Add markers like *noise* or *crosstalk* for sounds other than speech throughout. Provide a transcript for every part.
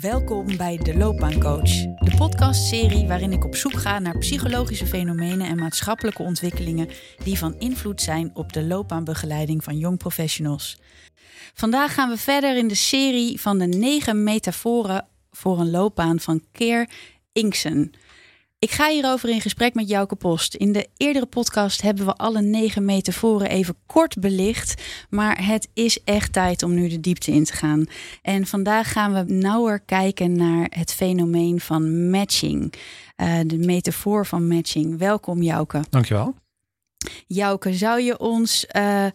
Welkom bij De Loopbaancoach, de podcastserie waarin ik op zoek ga naar psychologische fenomenen en maatschappelijke ontwikkelingen die van invloed zijn op de loopbaanbegeleiding van jong professionals. Vandaag gaan we verder in de serie van de negen metaforen voor een loopbaan van Keer Inksen. Ik ga hierover in gesprek met Jouke Post. In de eerdere podcast hebben we alle negen metaforen even kort belicht. Maar het is echt tijd om nu de diepte in te gaan. En vandaag gaan we nauwer kijken naar het fenomeen van matching. Uh, de metafoor van matching. Welkom Jouke. Dankjewel. Jouke, zou je ons uh,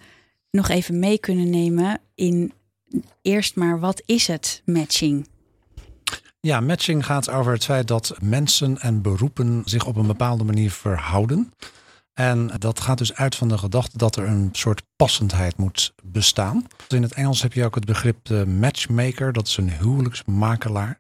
nog even mee kunnen nemen in eerst maar wat is het matching? Ja, matching gaat over het feit dat mensen en beroepen zich op een bepaalde manier verhouden. En dat gaat dus uit van de gedachte dat er een soort passendheid moet bestaan. In het Engels heb je ook het begrip matchmaker, dat is een huwelijksmakelaar.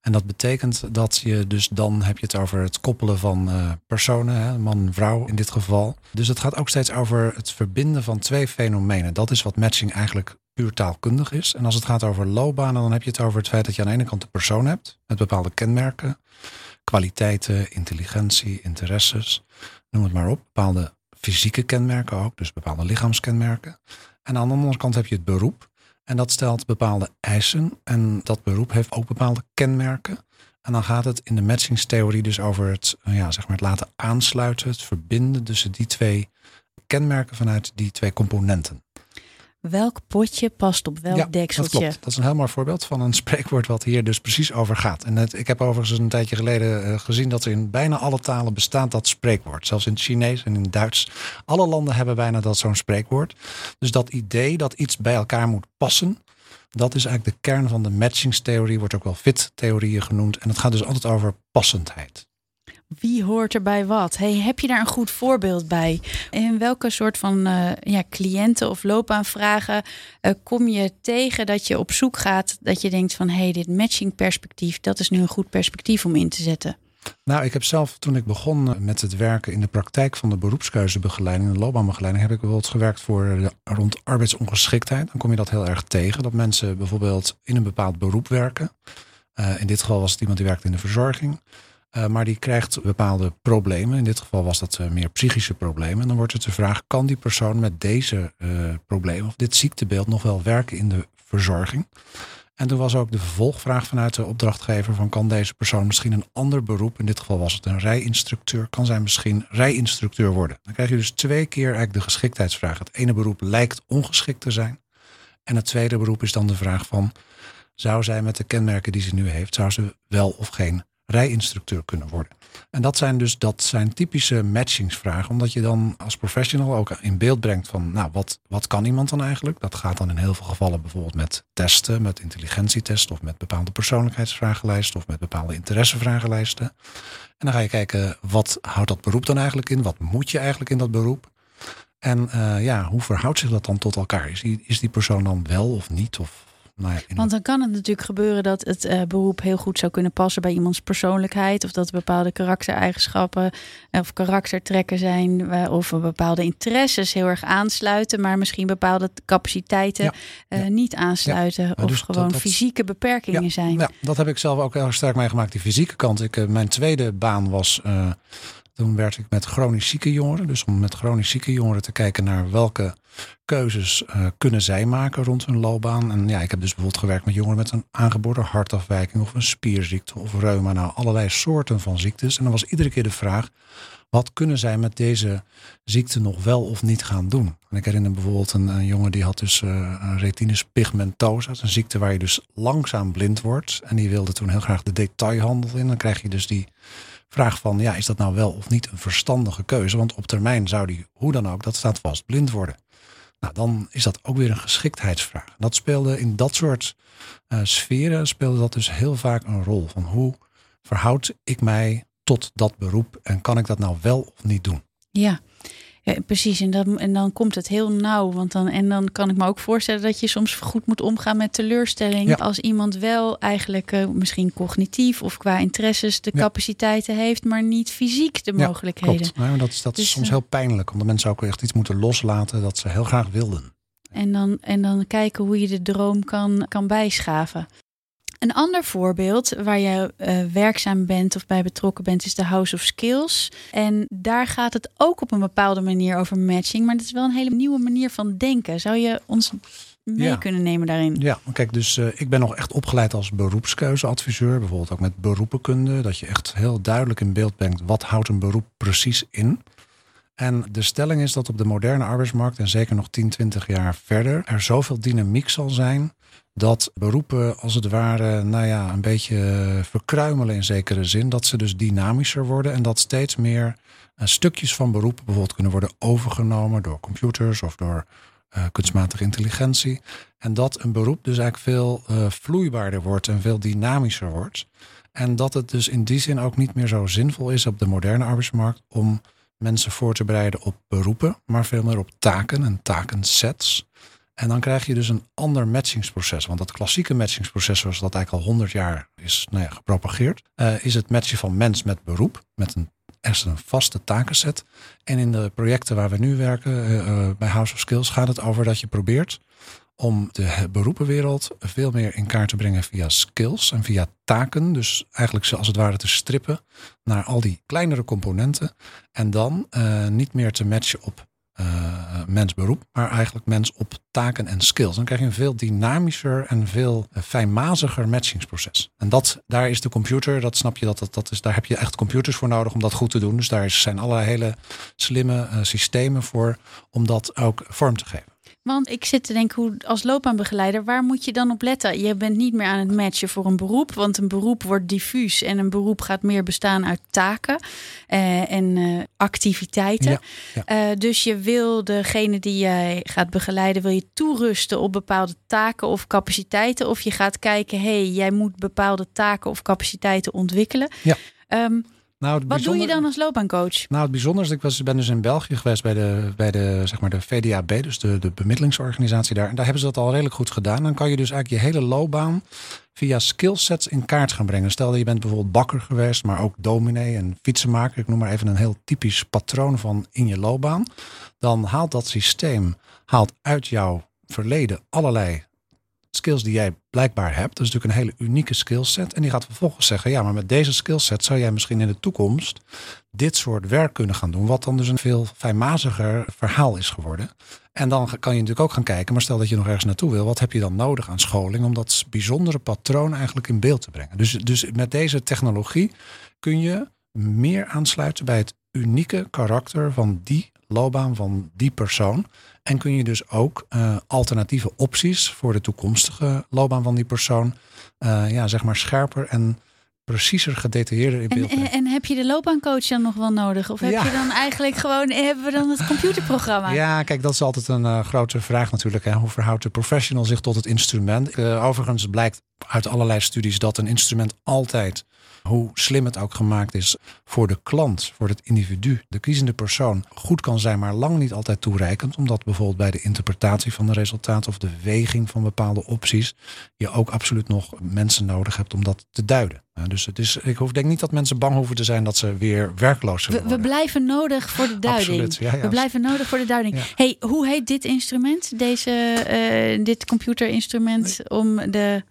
En dat betekent dat je dus dan heb je het over het koppelen van uh, personen, hè, man en vrouw in dit geval. Dus het gaat ook steeds over het verbinden van twee fenomenen. Dat is wat matching eigenlijk puur taalkundig is. En als het gaat over loopbanen, dan heb je het over het feit dat je aan de ene kant de persoon hebt met bepaalde kenmerken, kwaliteiten, intelligentie, interesses, noem het maar op. Bepaalde fysieke kenmerken ook, dus bepaalde lichaamskenmerken. En aan de andere kant heb je het beroep. En dat stelt bepaalde eisen. En dat beroep heeft ook bepaalde kenmerken. En dan gaat het in de matchingstheorie dus over het, ja, zeg maar het laten aansluiten, het verbinden tussen die twee kenmerken vanuit die twee componenten welk potje past op welk ja, dekseltje. Dat, klopt. dat is een heel mooi voorbeeld van een spreekwoord wat hier dus precies over gaat. En het, ik heb overigens een tijdje geleden uh, gezien dat er in bijna alle talen bestaat dat spreekwoord. Zelfs in het Chinees en in het Duits. Alle landen hebben bijna dat zo'n spreekwoord. Dus dat idee dat iets bij elkaar moet passen. Dat is eigenlijk de kern van de matchingstheorie, wordt ook wel fit-theorieën genoemd. En het gaat dus altijd over passendheid. Wie hoort er bij wat? Hey, heb je daar een goed voorbeeld bij? In welke soort van uh, ja, cliënten of loopbaanvragen uh, kom je tegen dat je op zoek gaat dat je denkt van hey, dit matching perspectief, dat is nu een goed perspectief om in te zetten? Nou, ik heb zelf toen ik begon met het werken in de praktijk van de beroepskeuzebegeleiding, de loopbaanbegeleiding, heb ik bijvoorbeeld gewerkt voor rond arbeidsongeschiktheid. Dan kom je dat heel erg tegen, dat mensen bijvoorbeeld in een bepaald beroep werken. In dit geval was het iemand die werkte in de verzorging. Uh, maar die krijgt bepaalde problemen. In dit geval was dat uh, meer psychische problemen. En dan wordt het de vraag: kan die persoon met deze uh, problemen of dit ziektebeeld nog wel werken in de verzorging? En toen was ook de vervolgvraag vanuit de opdrachtgever: van kan deze persoon misschien een ander beroep, in dit geval was het een rijinstructeur, kan zij misschien rijinstructeur worden? Dan krijg je dus twee keer eigenlijk de geschiktheidsvraag. Het ene beroep lijkt ongeschikt te zijn. En het tweede beroep is dan de vraag van: zou zij met de kenmerken die ze nu heeft, zou ze wel of geen rijinstructeur kunnen worden. En dat zijn dus dat zijn typische matchingsvragen, omdat je dan als professional ook in beeld brengt van, nou, wat, wat kan iemand dan eigenlijk? Dat gaat dan in heel veel gevallen bijvoorbeeld met testen, met intelligentietesten of met bepaalde persoonlijkheidsvragenlijsten of met bepaalde interessevragenlijsten. En dan ga je kijken, wat houdt dat beroep dan eigenlijk in? Wat moet je eigenlijk in dat beroep? En uh, ja, hoe verhoudt zich dat dan tot elkaar? Is die, is die persoon dan wel of niet? Of nou ja, Want dan kan het natuurlijk gebeuren dat het uh, beroep heel goed zou kunnen passen bij iemands persoonlijkheid. Of dat bepaalde karaktereigenschappen of karaktertrekken zijn. Uh, of bepaalde interesses heel erg aansluiten. Maar misschien bepaalde capaciteiten ja, uh, ja. niet aansluiten. of dus gewoon dat, dat, fysieke beperkingen zijn. Ja, dat heb ik zelf ook heel sterk meegemaakt. Die fysieke kant. Ik, mijn tweede baan was toen werkte ik met chronisch zieke jongeren. Dus om met chronisch zieke jongeren te kijken naar welke keuzes uh, kunnen zij maken rond hun loopbaan. En ja, ik heb dus bijvoorbeeld gewerkt met jongeren met een aangeboren hartafwijking of een spierziekte of reuma. Nou, allerlei soorten van ziektes. En dan was iedere keer de vraag, wat kunnen zij met deze ziekte nog wel of niet gaan doen? En ik herinner bijvoorbeeld een, jongen die had dus uh, een retinitis pigmentosa. Een ziekte waar je dus langzaam blind wordt. En die wilde toen heel graag de detailhandel in. Dan krijg je dus die vraag van, ja, is dat nou wel of niet een verstandige keuze? Want op termijn zou die, hoe dan ook, dat staat vast, blind worden. Nou, dan is dat ook weer een geschiktheidsvraag. Dat speelde in dat soort uh, sferen, speelde dat dus heel vaak een rol. Van hoe verhoud ik mij tot dat beroep en kan ik dat nou wel of niet doen? Ja, ja, precies, en dan, en dan komt het heel nauw. Want dan, en dan kan ik me ook voorstellen dat je soms goed moet omgaan met teleurstelling. Ja. Als iemand wel eigenlijk uh, misschien cognitief of qua interesses de ja. capaciteiten heeft, maar niet fysiek de mogelijkheden. Klopt. Nou, dat, is, dat dus, is soms heel pijnlijk, omdat mensen ook echt iets moeten loslaten dat ze heel graag wilden. En dan, en dan kijken hoe je de droom kan, kan bijschaven. Een ander voorbeeld waar je uh, werkzaam bent of bij betrokken bent is de House of Skills. En daar gaat het ook op een bepaalde manier over matching, maar het is wel een hele nieuwe manier van denken. Zou je ons mee kunnen nemen daarin? Ja, kijk, dus uh, ik ben nog echt opgeleid als beroepskeuzeadviseur, bijvoorbeeld ook met beroepenkunde, dat je echt heel duidelijk in beeld brengt wat houdt een beroep precies in. En de stelling is dat op de moderne arbeidsmarkt, en zeker nog 10, 20 jaar verder, er zoveel dynamiek zal zijn dat beroepen als het ware, nou ja, een beetje verkruimelen in zekere zin. Dat ze dus dynamischer worden en dat steeds meer uh, stukjes van beroepen bijvoorbeeld kunnen worden overgenomen door computers of door uh, kunstmatige intelligentie. En dat een beroep dus eigenlijk veel uh, vloeibaarder wordt en veel dynamischer wordt. En dat het dus in die zin ook niet meer zo zinvol is op de moderne arbeidsmarkt om mensen voor te bereiden op beroepen, maar veel meer op taken en takensets. En dan krijg je dus een ander matchingsproces. Want dat klassieke matchingsproces, zoals dat eigenlijk al 100 jaar is nou ja, gepropageerd, uh, is het matchen van mens met beroep. Met een, eerst een vaste takenset. En in de projecten waar we nu werken, uh, bij House of Skills, gaat het over dat je probeert om de beroepenwereld veel meer in kaart te brengen via skills en via taken. Dus eigenlijk als het ware te strippen naar al die kleinere componenten. En dan uh, niet meer te matchen op uh, mens beroep, maar eigenlijk mens op taken en skills. Dan krijg je een veel dynamischer en veel fijnmaziger matchingsproces. En dat, daar is de computer, dat snap je, dat, dat, dat is, daar heb je echt computers voor nodig om dat goed te doen. Dus daar zijn allerlei hele slimme systemen voor om dat ook vorm te geven. Want ik zit te denken, hoe, als loopbaanbegeleider, waar moet je dan op letten? Je bent niet meer aan het matchen voor een beroep, want een beroep wordt diffuus en een beroep gaat meer bestaan uit taken uh, en uh, activiteiten. Ja, ja. Uh, dus je wil degene die jij gaat begeleiden, wil je toerusten op bepaalde taken of capaciteiten, of je gaat kijken, hé, hey, jij moet bepaalde taken of capaciteiten ontwikkelen. Ja. Um, nou, Wat doe je dan als loopbaancoach? Nou, het bijzonder ik was, ben dus in België geweest bij de, bij de, zeg maar de VDAB, dus de, de bemiddelingsorganisatie daar. En daar hebben ze dat al redelijk goed gedaan. Dan kan je dus eigenlijk je hele loopbaan via skillsets in kaart gaan brengen. Stel dat je bent bijvoorbeeld bakker geweest, maar ook dominee en fietsenmaker. Ik noem maar even een heel typisch patroon van in je loopbaan. Dan haalt dat systeem haalt uit jouw verleden allerlei skills die jij blijkbaar hebt. Dat is natuurlijk een hele unieke skillset. En die gaat vervolgens zeggen: ja, maar met deze skillset zou jij misschien in de toekomst dit soort werk kunnen gaan doen. Wat dan dus een veel fijnmaziger verhaal is geworden. En dan kan je natuurlijk ook gaan kijken, maar stel dat je nog ergens naartoe wil, wat heb je dan nodig aan scholing om dat bijzondere patroon eigenlijk in beeld te brengen? Dus, dus met deze technologie kun je meer aansluiten bij het unieke karakter van die loopbaan van die persoon. En kun je dus ook uh, alternatieve opties voor de toekomstige loopbaan van die persoon, uh, ja, zeg maar scherper en preciezer gedetailleerder in beeld. En, en, en, heb je de loopbaancoach dan nog wel nodig? Of heb ja. je dan eigenlijk gewoon, hebben we dan het computerprogramma? Ja, kijk, dat is altijd een uh, grote vraag natuurlijk. Hè. Hoe verhoudt de professional zich tot het instrument? Uh, overigens blijkt uit allerlei studies dat een instrument altijd hoe slim het ook gemaakt is voor de klant, voor het individu, de kiezende persoon, goed kan zijn, maar lang niet altijd toereikend. Omdat bijvoorbeeld bij de interpretatie van de resultaten of de weging van bepaalde opties je ook absoluut nog mensen nodig hebt om dat te duiden. Dus het is, ik hoef, denk niet dat mensen bang hoeven te zijn dat ze weer werkloos worden. We, blijven nodig voor de duiding. Absoluut, ja, ja. We blijven nodig voor de duiding. Ja. Hey, hoe heet dit instrument? Deze, uh, dit computerinstrument om de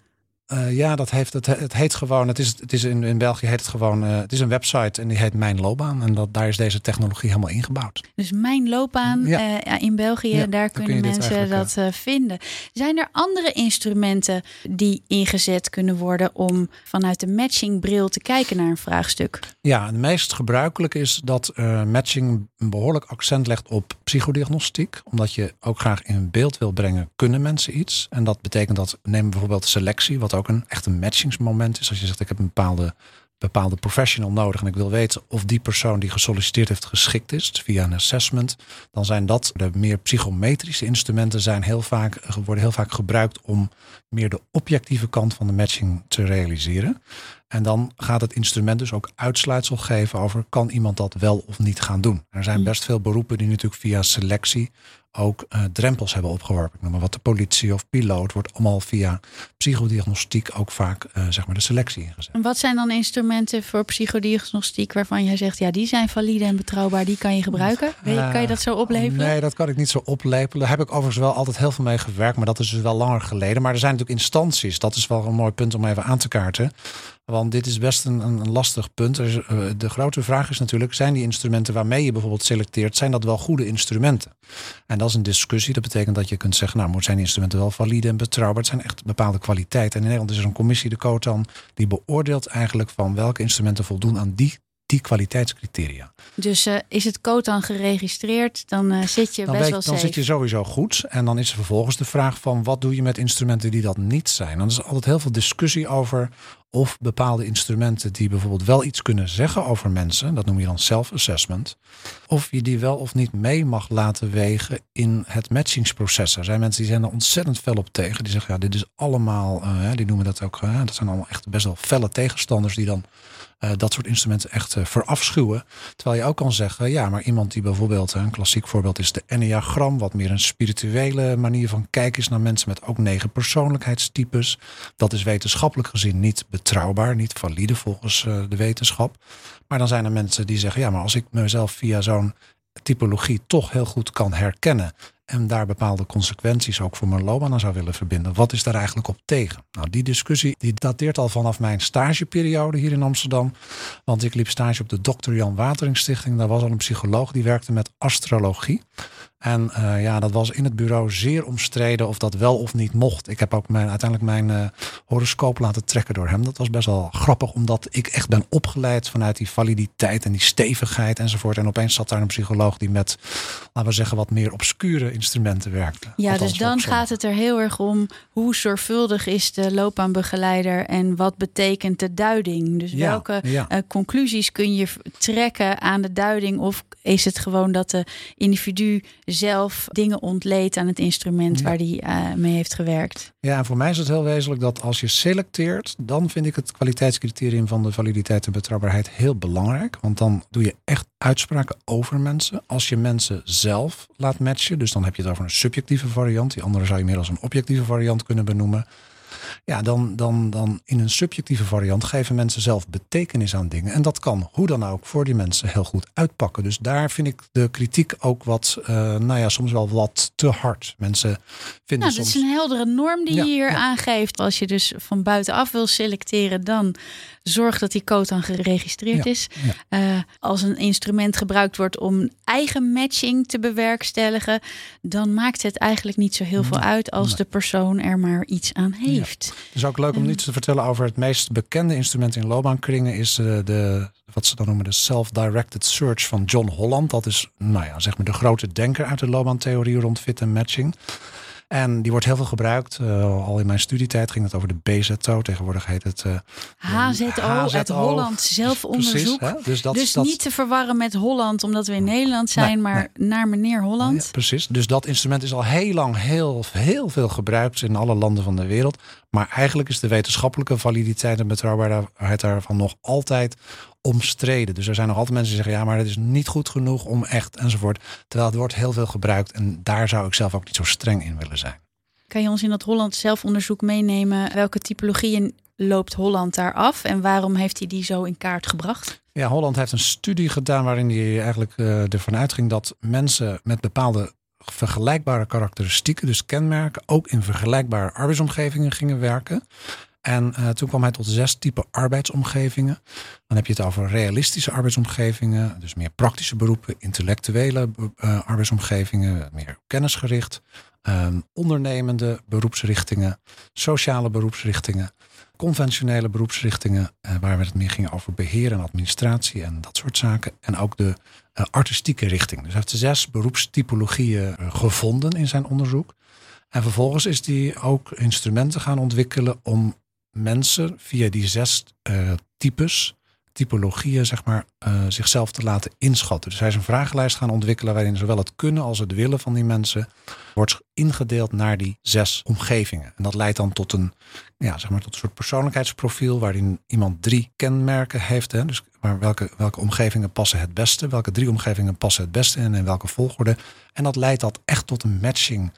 uh, ja, dat heeft, het, het heet gewoon, het is, het is in, in België heet het gewoon, uh, het is een website en die heet Mijn Loopbaan. En dat, daar is deze technologie helemaal ingebouwd. Dus Mijn Loopbaan ja. uh, in België, ja, daar kunnen mensen dat vinden. Zijn er andere instrumenten die ingezet kunnen worden om vanuit de matchingbril te kijken naar een vraagstuk? Ja, het meest gebruikelijk is dat matching een behoorlijk accent legt op psychodiagnostiek. Omdat je ook graag in beeld wil brengen, kunnen mensen iets? En dat betekent dat, neem bijvoorbeeld selectie, wat ook een echt een matchingsmoment is. Als je zegt, ik heb een bepaalde, bepaalde professional nodig en ik wil weten of die persoon die gesolliciteerd heeft geschikt is via een assessment, dan zijn dat de meer psychometrische instrumenten zijn heel vaak, worden heel vaak gebruikt om meer de objectieve kant van de matching te realiseren. En dan gaat het instrument dus ook uitsluitsel geven over kan iemand dat wel of niet gaan doen. Er zijn best veel beroepen die natuurlijk via selectie ook uh, drempels hebben opgeworpen. Ik noem maar wat de politie of piloot wordt allemaal via psychodiagnostiek ook vaak uh, zeg maar de selectie ingezet. En wat zijn dan instrumenten voor psychodiagnostiek waarvan jij zegt ja die zijn valide en betrouwbaar, die kan je gebruiken? Uh, kan je dat zo oplepelen? Nee, dat kan ik niet zo oplepelen. Daar heb ik overigens wel altijd heel veel mee gewerkt, maar dat is dus wel langer geleden. Maar er zijn natuurlijk instanties. Dat is wel een mooi punt om even aan te kaarten. Want dit is best een, een lastig punt. Eh, de grote vraag is natuurlijk, zijn die instrumenten waarmee je bijvoorbeeld selecteert, zijn dat wel goede instrumenten? En dat is een discussie. Dat betekent dat je kunt zeggen, nou, zijn die instrumenten wel valide en betrouwbaar? Het zijn echt bepaalde kwaliteiten. En in Nederland is er een commissie, de COTAN, die beoordeelt eigenlijk van welke instrumenten voldoen aan die die kwaliteitscriteria. Dus uh, is het code dan geregistreerd, dan uh, zit je dan best weet, wel Dan safe. zit je sowieso goed. En dan is er vervolgens de vraag van wat doe je met instrumenten die dat niet zijn. Dan is er altijd heel veel discussie over of bepaalde instrumenten die bijvoorbeeld wel iets kunnen zeggen over mensen, dat noem je dan self-assessment, of je die wel of niet mee mag laten wegen in het matchingsproces. Er zijn mensen die zijn er ontzettend fel op tegen. Die zeggen ja, dit is allemaal, uh, die noemen dat ook, uh, dat zijn allemaal echt best wel felle tegenstanders die dan uh, dat soort instrumenten echt uh, verafschuwen. Terwijl je ook kan zeggen, ja, maar iemand die bijvoorbeeld, een klassiek voorbeeld is de Enneagram, wat meer een spirituele manier van kijken is naar mensen met ook negen persoonlijkheidstypes. Dat is wetenschappelijk gezien niet betrouwbaar, niet valide volgens uh, de wetenschap. Maar dan zijn er mensen die zeggen, ja, maar als ik mezelf via zo'n typologie toch heel goed kan herkennen en daar bepaalde consequenties ook voor mijn loopbaan aan zou willen verbinden. Wat is daar eigenlijk op tegen? Nou, die discussie die dateert al vanaf mijn stageperiode hier in Amsterdam. Want ik liep stage op de Dr. Jan Watering Stichting. Daar was al een psycholoog die werkte met astrologie. En uh, ja, dat was in het bureau zeer omstreden of dat wel of niet mocht. Ik heb ook mijn, uiteindelijk mijn uh, horoscoop laten trekken door hem. Dat was best wel grappig, omdat ik echt ben opgeleid vanuit die validiteit en die stevigheid enzovoort. En opeens zat daar een psycholoog die met, laten we zeggen, wat meer obscure instrumenten werkte. Ja, Althans, dus dan gaat het er heel erg om hoe zorgvuldig is de loopbaanbegeleider en wat betekent de duiding. Dus ja, welke ja. uh, conclusies kun je trekken aan de duiding of is het gewoon dat de individu zelf dingen ontleed aan het instrument Ja. waar die uh, mee heeft gewerkt. Ja, en voor mij is het heel wezenlijk dat als je selecteert, dan vind ik het kwaliteitscriterium van de validiteit en betrouwbaarheid heel belangrijk. Want dan doe je echt uitspraken over mensen. Als je mensen zelf laat matchen, dus dan heb je het over een subjectieve variant. Die andere zou je meer als een objectieve variant kunnen benoemen. Ja, dan, dan, dan in een subjectieve variant geven mensen zelf betekenis aan dingen. En dat kan hoe dan ook voor die mensen heel goed uitpakken. Dus daar vind ik de kritiek ook wat, uh, nou ja, soms wel wat te hard. Mensen vinden Nou, dat soms... is een heldere norm die Ja, je hier ja. aangeeft. Als je dus van buitenaf wil selecteren, dan zorg dat die code dan geregistreerd Ja, is. Eh, als een instrument gebruikt wordt om eigen matching te bewerkstelligen, dan maakt het eigenlijk niet zo heel veel uit als Nee. de persoon er maar iets aan heeft. Het is ook leuk om iets te vertellen over het meest bekende instrument in loopbaankringen. Is eh, de, wat ze dan noemen de self-directed search van John Holland. Dat is nou ja, zeg maar de grote denker uit de loopbaantheorie rond fit en matching. En die wordt heel veel gebruikt. Eh, al in mijn studietijd ging het over de BZO. Tegenwoordig heet het eh, HZO, uit HZO. Holland zelfonderzoek. Precies? Dus, dat, dus dat, niet te verwarren met Holland, omdat we in Nederland zijn, Nee, maar naar meneer Holland. Ja, precies. Dus dat instrument is al heel lang heel, heel veel gebruikt in alle landen van de wereld. Maar eigenlijk is de wetenschappelijke validiteit en betrouwbaarheid daarvan nog altijd omstreden. Dus er zijn nog altijd mensen die zeggen: ja, maar het is niet goed genoeg om echt enzovoort. Terwijl het wordt heel veel gebruikt en daar zou ik zelf ook niet zo streng in willen zijn. Kan je ons in dat Holland zelfonderzoek meenemen? Welke typologieën loopt Holland daar af en waarom heeft hij die zo in kaart gebracht? Ja, Holland heeft een studie gedaan waarin hij eigenlijk eh, ervan uitging dat mensen met bepaalde vergelijkbare karakteristieken, dus kenmerken, ook in vergelijkbare arbeidsomgevingen gingen werken. En eh, toen kwam hij tot zes typen arbeidsomgevingen. Dan heb je het over realistische arbeidsomgevingen, dus meer praktische beroepen, intellectuele eh, arbeidsomgevingen, meer kennisgericht, eh, ondernemende beroepsrichtingen, sociale beroepsrichtingen, conventionele beroepsrichtingen, eh, waar het meer ging over beheer en administratie en dat soort zaken. En ook de artistieke richting. Dus hij heeft zes beroepstypologieën gevonden in zijn onderzoek. En vervolgens is hij ook instrumenten gaan ontwikkelen om mensen via die zes eh, types, typologieën, zeg maar, eh, zichzelf te laten inschatten. Dus hij is een vragenlijst gaan ontwikkelen waarin zowel het kunnen als het willen van die mensen wordt ingedeeld naar die zes omgevingen. En dat leidt dan tot een, ja, zeg maar, tot een soort persoonlijkheidsprofiel waarin iemand drie kenmerken heeft. Hè? Dus maar welke, welke omgevingen passen het beste? Welke drie omgevingen passen het beste en in welke volgorde? En dat leidt dat echt tot een matching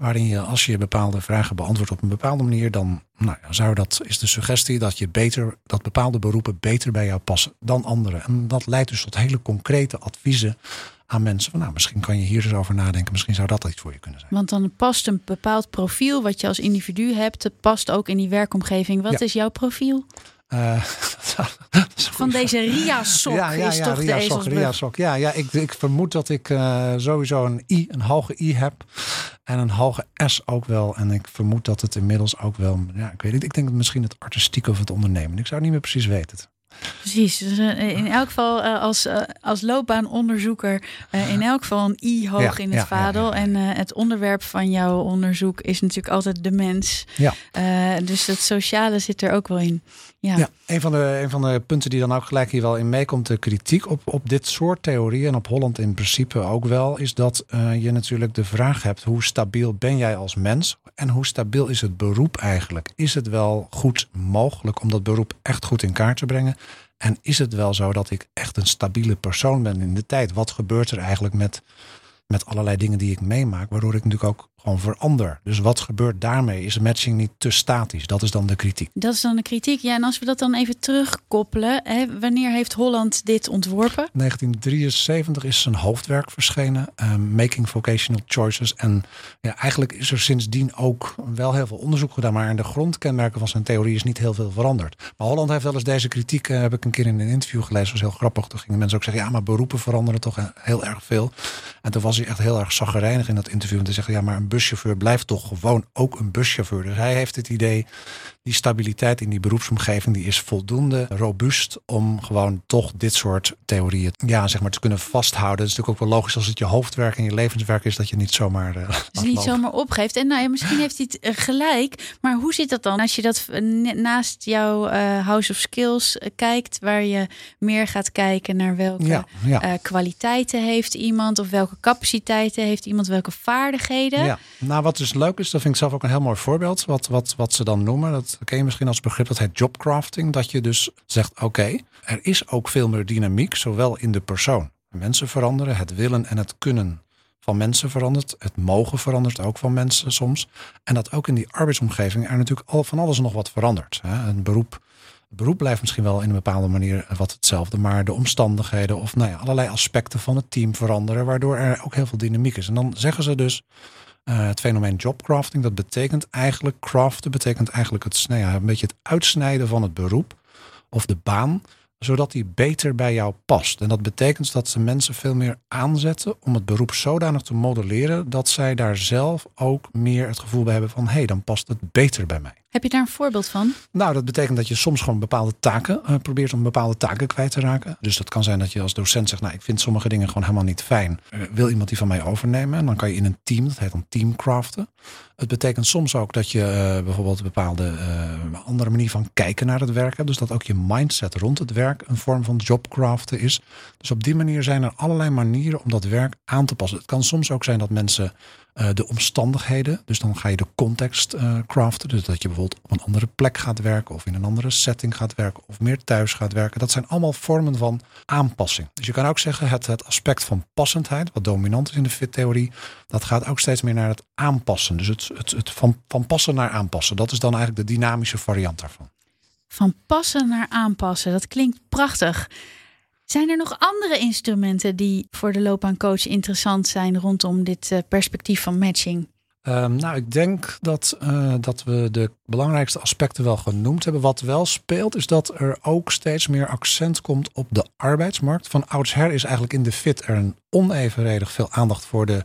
waarin je als je bepaalde vragen beantwoordt op een bepaalde manier, dan nou ja, zou dat, is de suggestie dat je beter, dat bepaalde beroepen beter bij jou passen dan andere. En dat leidt dus tot hele concrete adviezen aan mensen. Van, nou, misschien kan je hier eens over nadenken. Misschien zou dat iets voor je kunnen zijn. Want dan past een bepaald profiel wat je als individu hebt, past ook in die werkomgeving. Wat is jouw profiel? *laughs* Uh, van deze Ria-sok ja, ja, is ja, toch Ria de sok, Ria sok. Ja, ja ik, ik vermoed dat ik uh, sowieso een I, een hoge I heb. En een hoge S ook wel. En ik vermoed dat het inmiddels ook wel... Ja, ik weet niet. Ik denk misschien het artistieke of het ondernemen. Ik zou niet meer precies weten. Precies. Dus eh, in elk geval uh, als, als loopbaanonderzoeker in elk geval een I hoog in het vaandel. en het onderwerp van jouw onderzoek is natuurlijk altijd de mens. Ja. dus het sociale zit er ook wel in. Ja, ja een, van de, van de punten die dan ook gelijk hier wel in meekomt, de kritiek op, op dit soort theorieën en op Holland in principe ook wel, is dat je natuurlijk de vraag hebt: hoe stabiel ben jij als mens? En hoe stabiel is het beroep eigenlijk? Is het wel goed mogelijk om dat beroep echt goed in kaart te brengen? En is het wel zo dat ik echt een stabiele persoon ben in de tijd? Wat gebeurt er eigenlijk met, met allerlei dingen die ik meemaak, waardoor ik natuurlijk ook gewoon verander. Dus wat gebeurt daarmee? Is de matching niet te statisch? Dat is dan de kritiek. Dat is dan de kritiek. Ja, en als we dat dan even terugkoppelen, hè, wanneer heeft Holland dit ontworpen? 1973 is zijn hoofdwerk verschenen, um, Making Vocational Choices. En ja, eigenlijk is er sindsdien ook wel heel veel onderzoek gedaan, maar in de grondkenmerken van zijn theorie is niet heel veel veranderd. Maar Holland heeft wel eens deze kritiek, uh, heb ik een keer in een interview gelezen, was heel grappig. Toen gingen mensen ook zeggen, ja, maar beroepen veranderen toch heel erg veel. En toen was hij echt heel erg zaggerijnig in dat interview om te zeggen, ja, maar een buschauffeur blijft toch gewoon ook een buschauffeur. Dus hij heeft het idee, die stabiliteit in die beroepsomgeving, die is voldoende robuust om gewoon toch dit soort theorieën ja, zeg maar, te kunnen vasthouden. Het is natuurlijk ook wel logisch als het je hoofdwerk en je levenswerk is, dat je niet zomaar. *laughs* Uh, dus niet zomaar opgeeft. En nou ja, misschien heeft hij het eh, gelijk. Maar hoe zit dat dan als je dat naast jouw uh, House of Skills kijkt, waar je meer gaat kijken naar welke kwaliteiten heeft iemand of welke capaciteiten heeft iemand, welke vaardigheden? Ja. Nou, wat dus leuk is, dat vind ik zelf ook een heel mooi voorbeeld. Wat, wat, wat ze dan noemen, dat ken je misschien als begrip, dat heet jobcrafting. Dat je dus zegt, oké, er is ook veel meer dynamiek, zowel in de persoon. Mensen veranderen, het willen en het kunnen van mensen verandert. Het mogen verandert ook van mensen soms. En dat ook in die arbeidsomgeving er natuurlijk al van alles nog wat verandert. Een beroep, beroep blijft misschien wel in een bepaalde manier wat hetzelfde, maar de omstandigheden of nou ja, allerlei aspecten van het team veranderen, waardoor er ook heel veel dynamiek is. En dan zeggen ze dus, uh, het fenomeen jobcrafting, dat betekent eigenlijk, craften betekent eigenlijk het, nou ja, een beetje het uitsnijden van het beroep of de baan, zodat die beter bij jou past. En dat betekent dat ze mensen veel meer aanzetten om het beroep zodanig te modelleren dat zij daar zelf ook meer het gevoel bij hebben van hé, hey, dan past het beter bij mij. Heb je daar een voorbeeld van? Nou, dat betekent dat je soms gewoon bepaalde taken uh, probeert om bepaalde taken kwijt te raken. Dus dat kan zijn dat je als docent zegt, nou, ik vind sommige dingen gewoon helemaal niet fijn. Uh, wil iemand die van mij overnemen? En dan kan je in een team, dat heet dan teamcraften. Het betekent soms ook dat je uh, bijvoorbeeld een bepaalde andere manier van kijken naar het werk hebt. Dus dat ook je mindset rond het werk een vorm van jobcraften is. Dus op die manier zijn er allerlei manieren om dat werk aan te passen. Het kan soms ook zijn dat mensen uh, de omstandigheden. Dus dan ga je de context uh, craften. Dus dat je bijvoorbeeld op een andere plek gaat werken of in een andere setting gaat werken of meer thuis gaat werken. Dat zijn allemaal vormen van aanpassing. Dus je kan ook zeggen het, het aspect van passendheid, wat dominant is in de fit-theorie, dat gaat ook steeds meer naar het aanpassen. Dus het, het, het van, van passen naar aanpassen. Dat is dan eigenlijk de dynamische variant daarvan. Van passen naar aanpassen, dat klinkt prachtig. Zijn er nog andere instrumenten die voor de loopbaancoach interessant zijn rondom dit eh, perspectief van matching? Um, nou, ik denk dat, uh, dat we de belangrijkste aspecten wel genoemd hebben. Wat wel speelt, is dat er ook steeds meer accent komt op de arbeidsmarkt. Van oudsher is eigenlijk in de fit er een onevenredig veel aandacht voor de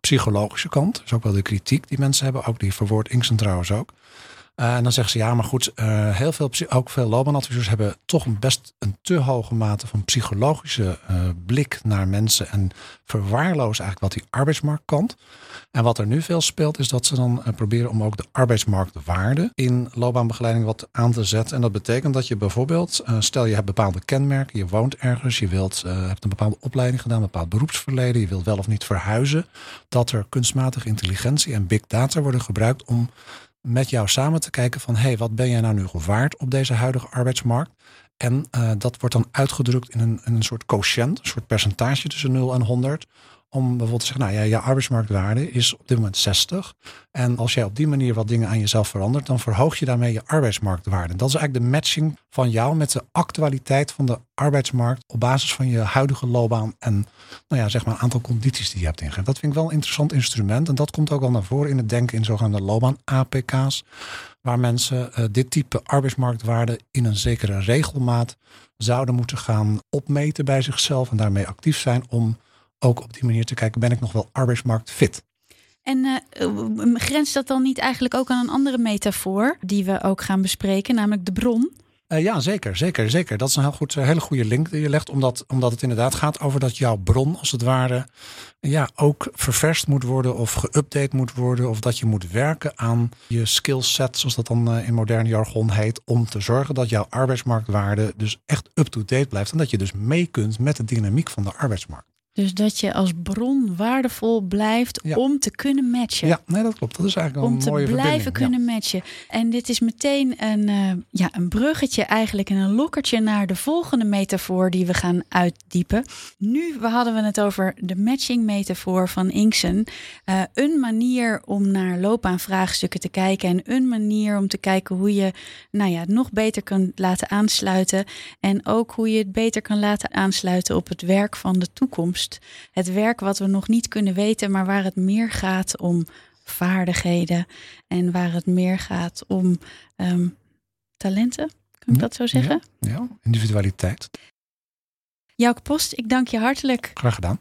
psychologische kant. Dat is ook wel de kritiek die mensen hebben, ook die verwoord Inksen trouwens ook. En dan zeggen ze ja, maar goed, heel veel, ook veel loopbaanadviseurs hebben toch een best een te hoge mate van psychologische blik naar mensen en verwaarlozen eigenlijk wat die arbeidsmarkt kan. En wat er nu veel speelt, is dat ze dan proberen om ook de arbeidsmarktwaarde in loopbaanbegeleiding wat aan te zetten. En dat betekent dat je bijvoorbeeld, stel je hebt bepaalde kenmerken, je woont ergens, je wilt, hebt een bepaalde opleiding gedaan, een bepaald beroepsverleden, je wilt wel of niet verhuizen, dat er kunstmatige intelligentie en big data worden gebruikt om met jou samen te kijken van hé, hey, wat ben jij nou nu gewaard op deze huidige arbeidsmarkt? En uh, dat wordt dan uitgedrukt in een, in een soort quotient, een soort percentage tussen 0 en 100 om bijvoorbeeld te zeggen, nou ja, je arbeidsmarktwaarde is op dit moment 60. En als jij op die manier wat dingen aan jezelf verandert, dan verhoog je daarmee je arbeidsmarktwaarde. Dat is eigenlijk de matching van jou met de actualiteit van de arbeidsmarkt op basis van je huidige loopbaan en nou ja, zeg maar een aantal condities die je hebt ingegeven. Dat vind ik wel een interessant instrument en dat komt ook wel naar voren in het denken in zogenaamde loopbaan-APK's, waar mensen uh, dit type arbeidsmarktwaarde in een zekere regelmaat zouden moeten gaan opmeten bij zichzelf en daarmee actief zijn om ook op die manier te kijken, ben ik nog wel arbeidsmarktfit? En uh, grenst dat dan niet eigenlijk ook aan een andere metafoor die we ook gaan bespreken, namelijk de bron? Uh, ja, zeker, zeker, zeker. Dat is een heel goed, hele goede link die je legt, omdat, omdat het inderdaad gaat over dat jouw bron, als het ware, ja, ook ververst moet worden of geüpdate moet worden, of dat je moet werken aan je skillset, zoals dat dan in modern jargon heet, om te zorgen dat jouw arbeidsmarktwaarde dus echt up-to-date blijft en dat je dus mee kunt met de dynamiek van de arbeidsmarkt. Dus dat je als bron waardevol blijft om te kunnen matchen. Ja, nee, dat klopt. Dat is eigenlijk om een mooie Om te blijven kunnen matchen. En dit is meteen een, uh, ja, een bruggetje eigenlijk en een lokkertje naar de volgende metafoor die we gaan uitdiepen. Nu we hadden we het over de matching metafoor van Inksen. Uh, een manier om naar loopbaanvraagstukken te kijken en een manier om te kijken hoe je nou ja, nog beter kan laten aansluiten. En ook hoe je het beter kan laten aansluiten op het werk van de toekomst. Het werk wat we nog niet kunnen weten, maar waar het meer gaat om vaardigheden en waar het meer gaat om ehm, talenten. Kan ik dat zo zeggen? Ja, individualiteit. Jouw Post, ik dank je hartelijk. Graag gedaan.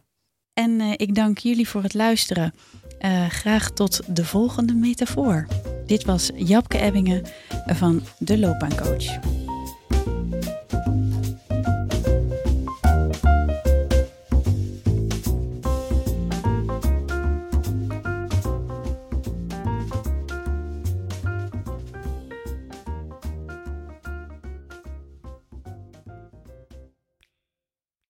En uh, ik dank jullie voor het luisteren. Uh, graag tot de volgende metafoor. Dit was Japke Ebbingen van de Loopbaancoach.